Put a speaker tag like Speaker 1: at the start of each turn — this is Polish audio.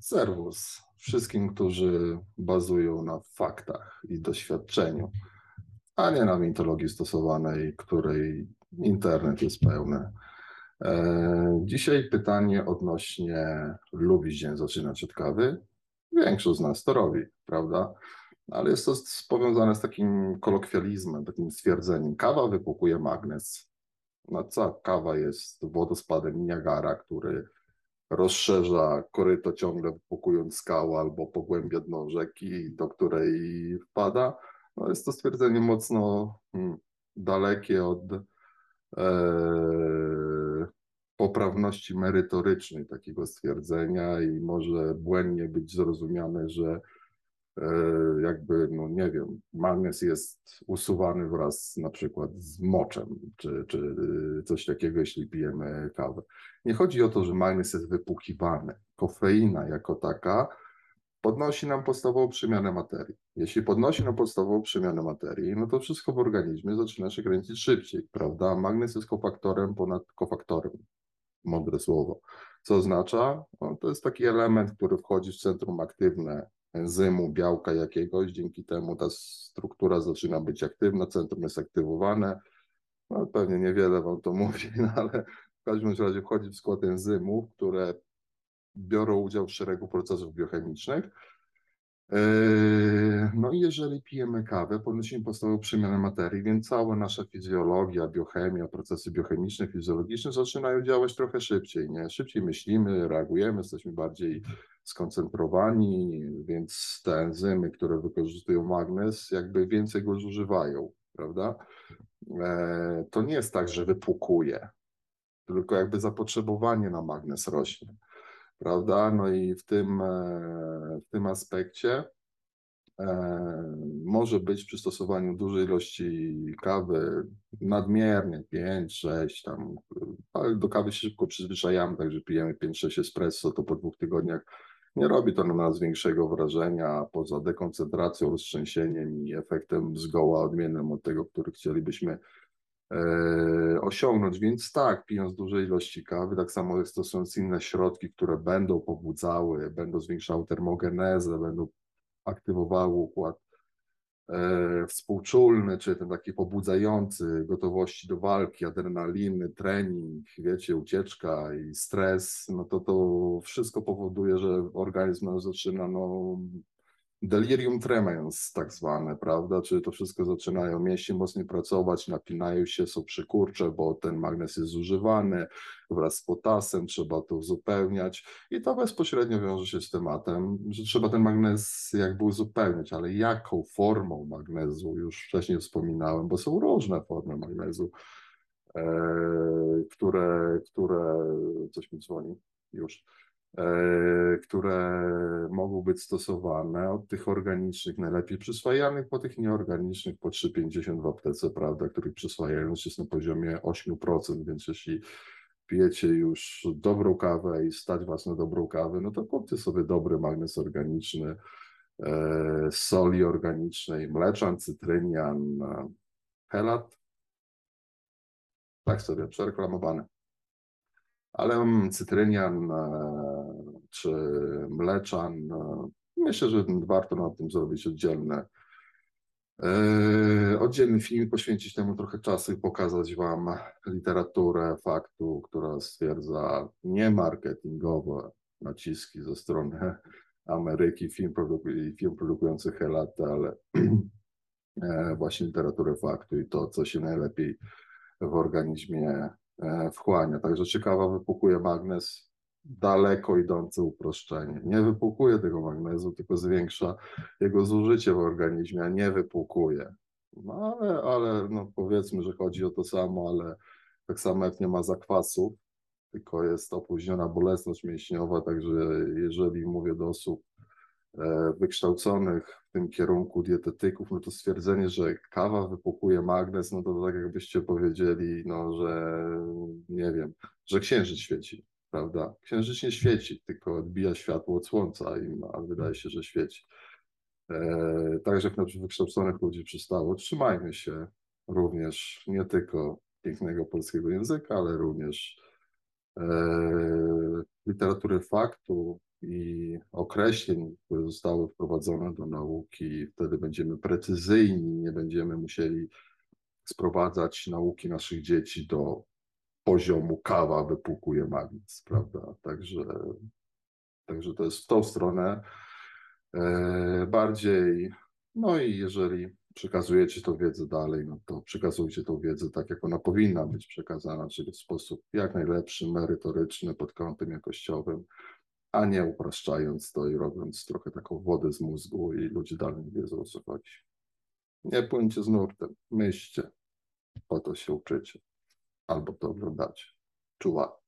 Speaker 1: Serwus wszystkim, którzy bazują na faktach i doświadczeniu, a nie na mitologii stosowanej, której internet jest pełny. E, dzisiaj pytanie odnośnie lubisz dzień zaczynać od kawy? Większość z nas to robi, prawda? Ale jest to powiązane z takim kolokwializmem, takim stwierdzeniem. Kawa wypukuje magnes. No co, kawa jest wodospadem Niagara, który rozszerza koryto ciągle wypukując skałę albo pogłębia dno rzeki, do której wpada. No jest to stwierdzenie mocno hmm, dalekie od e, poprawności merytorycznej takiego stwierdzenia i może błędnie być zrozumiane, że jakby, no nie wiem, magnes jest usuwany wraz na przykład z moczem, czy, czy coś takiego, jeśli pijemy kawę. Nie chodzi o to, że magnes jest wypłukiwany. Kofeina jako taka podnosi nam podstawową przemianę materii. Jeśli podnosi nam podstawową przemianę materii, no to wszystko w organizmie zaczyna się kręcić szybciej, prawda? Magnes jest kofaktorem ponad kofaktorem. Mądre słowo. Co oznacza? No, to jest taki element, który wchodzi w centrum aktywne enzymu, białka jakiegoś, dzięki temu ta struktura zaczyna być aktywna, centrum jest aktywowane. No, pewnie niewiele Wam to mówi, no, ale w każdym razie wchodzi w skład enzymów, które biorą udział w szeregu procesów biochemicznych Yy, no i jeżeli pijemy kawę, podnosimy podstawową przemianę materii, więc cała nasza fizjologia, biochemia, procesy biochemiczne, fizjologiczne zaczynają działać trochę szybciej, nie? Szybciej myślimy, reagujemy, jesteśmy bardziej skoncentrowani, więc te enzymy, które wykorzystują magnes, jakby więcej go zużywają, prawda? E, to nie jest tak, że wypukuje, tylko jakby zapotrzebowanie na magnes rośnie prawda? No i w tym, e, w tym aspekcie e, może być przy stosowaniu dużej ilości kawy nadmiernie 5, 6 tam, ale do kawy się szybko przyzwyczajamy, także pijemy 5-6 espresso, to po dwóch tygodniach nie robi to na nas większego wrażenia, poza dekoncentracją, roztrzęsieniem i efektem zgoła odmiennym od tego, który chcielibyśmy E, osiągnąć. Więc tak, pijąc duże ilości kawy, tak samo jak stosując inne środki, które będą pobudzały, będą zwiększały termogenezę, będą aktywowały układ współczulny, czy ten taki pobudzający gotowości do walki, adrenaliny, trening, wiecie, ucieczka i stres, no to to wszystko powoduje, że organizm zaczyna no, delirium tremens tak zwane, prawda, czyli to wszystko zaczynają mięśnie mocniej pracować, napinają się, są przykurcze, bo ten magnes jest zużywany wraz z potasem, trzeba to uzupełniać. I to bezpośrednio wiąże się z tematem, że trzeba ten magnes jakby uzupełniać, ale jaką formą magnezu, już wcześniej wspominałem, bo są różne formy magnezu, e, które, które, coś mi dzwoni już, które mogą być stosowane od tych organicznych, najlepiej przyswajanych, po tych nieorganicznych po 3,50 w aptece, prawda, których przyswajalność jest na poziomie 8%, więc jeśli pijecie już dobrą kawę i stać Was na dobrą kawę, no to kupcie sobie dobry magnes organiczny, e, soli organicznej, mleczan, cytrynian, helat, tak sobie przereklamowane. Ale cytrynian, e, czy mleczan. No, myślę, że warto na tym zrobić oddzielne, e, oddzielny film, poświęcić temu trochę czasu i pokazać Wam literaturę faktu, która stwierdza niemarketingowe naciski ze strony Ameryki, film, produku- film produkujący Helat, ale e, właśnie literaturę faktu i to, co się najlepiej w organizmie e, wchłania. Także ciekawa wypukuje magnes, daleko idące uproszczenie. Nie wypłukuje tego magnezu, tylko zwiększa jego zużycie w organizmie, a nie wypłukuje. No ale, ale no powiedzmy, że chodzi o to samo, ale tak samo jak nie ma zakwasów, tylko jest opóźniona bolesność mięśniowa, także jeżeli mówię do osób e, wykształconych w tym kierunku dietetyków, no to stwierdzenie, że kawa wypukuje magnez, no to tak jakbyście powiedzieli, no, że nie wiem, że księżyc świeci prawda? Księżyc nie świeci, tylko odbija światło od słońca, a wydaje się, że świeci. E, także na wykształconych ludzi przystało. Trzymajmy się również nie tylko pięknego polskiego języka, ale również e, literatury faktu i określeń, które zostały wprowadzone do nauki. Wtedy będziemy precyzyjni, nie będziemy musieli sprowadzać nauki naszych dzieci do poziomu kawa wypłukuje magic, prawda? Także, także to jest w tą stronę e, bardziej. No i jeżeli przekazujecie tą wiedzę dalej, no to przekazujcie tą wiedzę tak, jak ona powinna być przekazana, czyli w sposób jak najlepszy, merytoryczny pod kątem jakościowym, a nie upraszczając to i robiąc trochę taką wodę z mózgu i ludzie dalej nie wiedzą o co chodzi. Nie płyńcie z nurtem, myślcie, po to się uczycie, albo to oglądacie. Czuwa.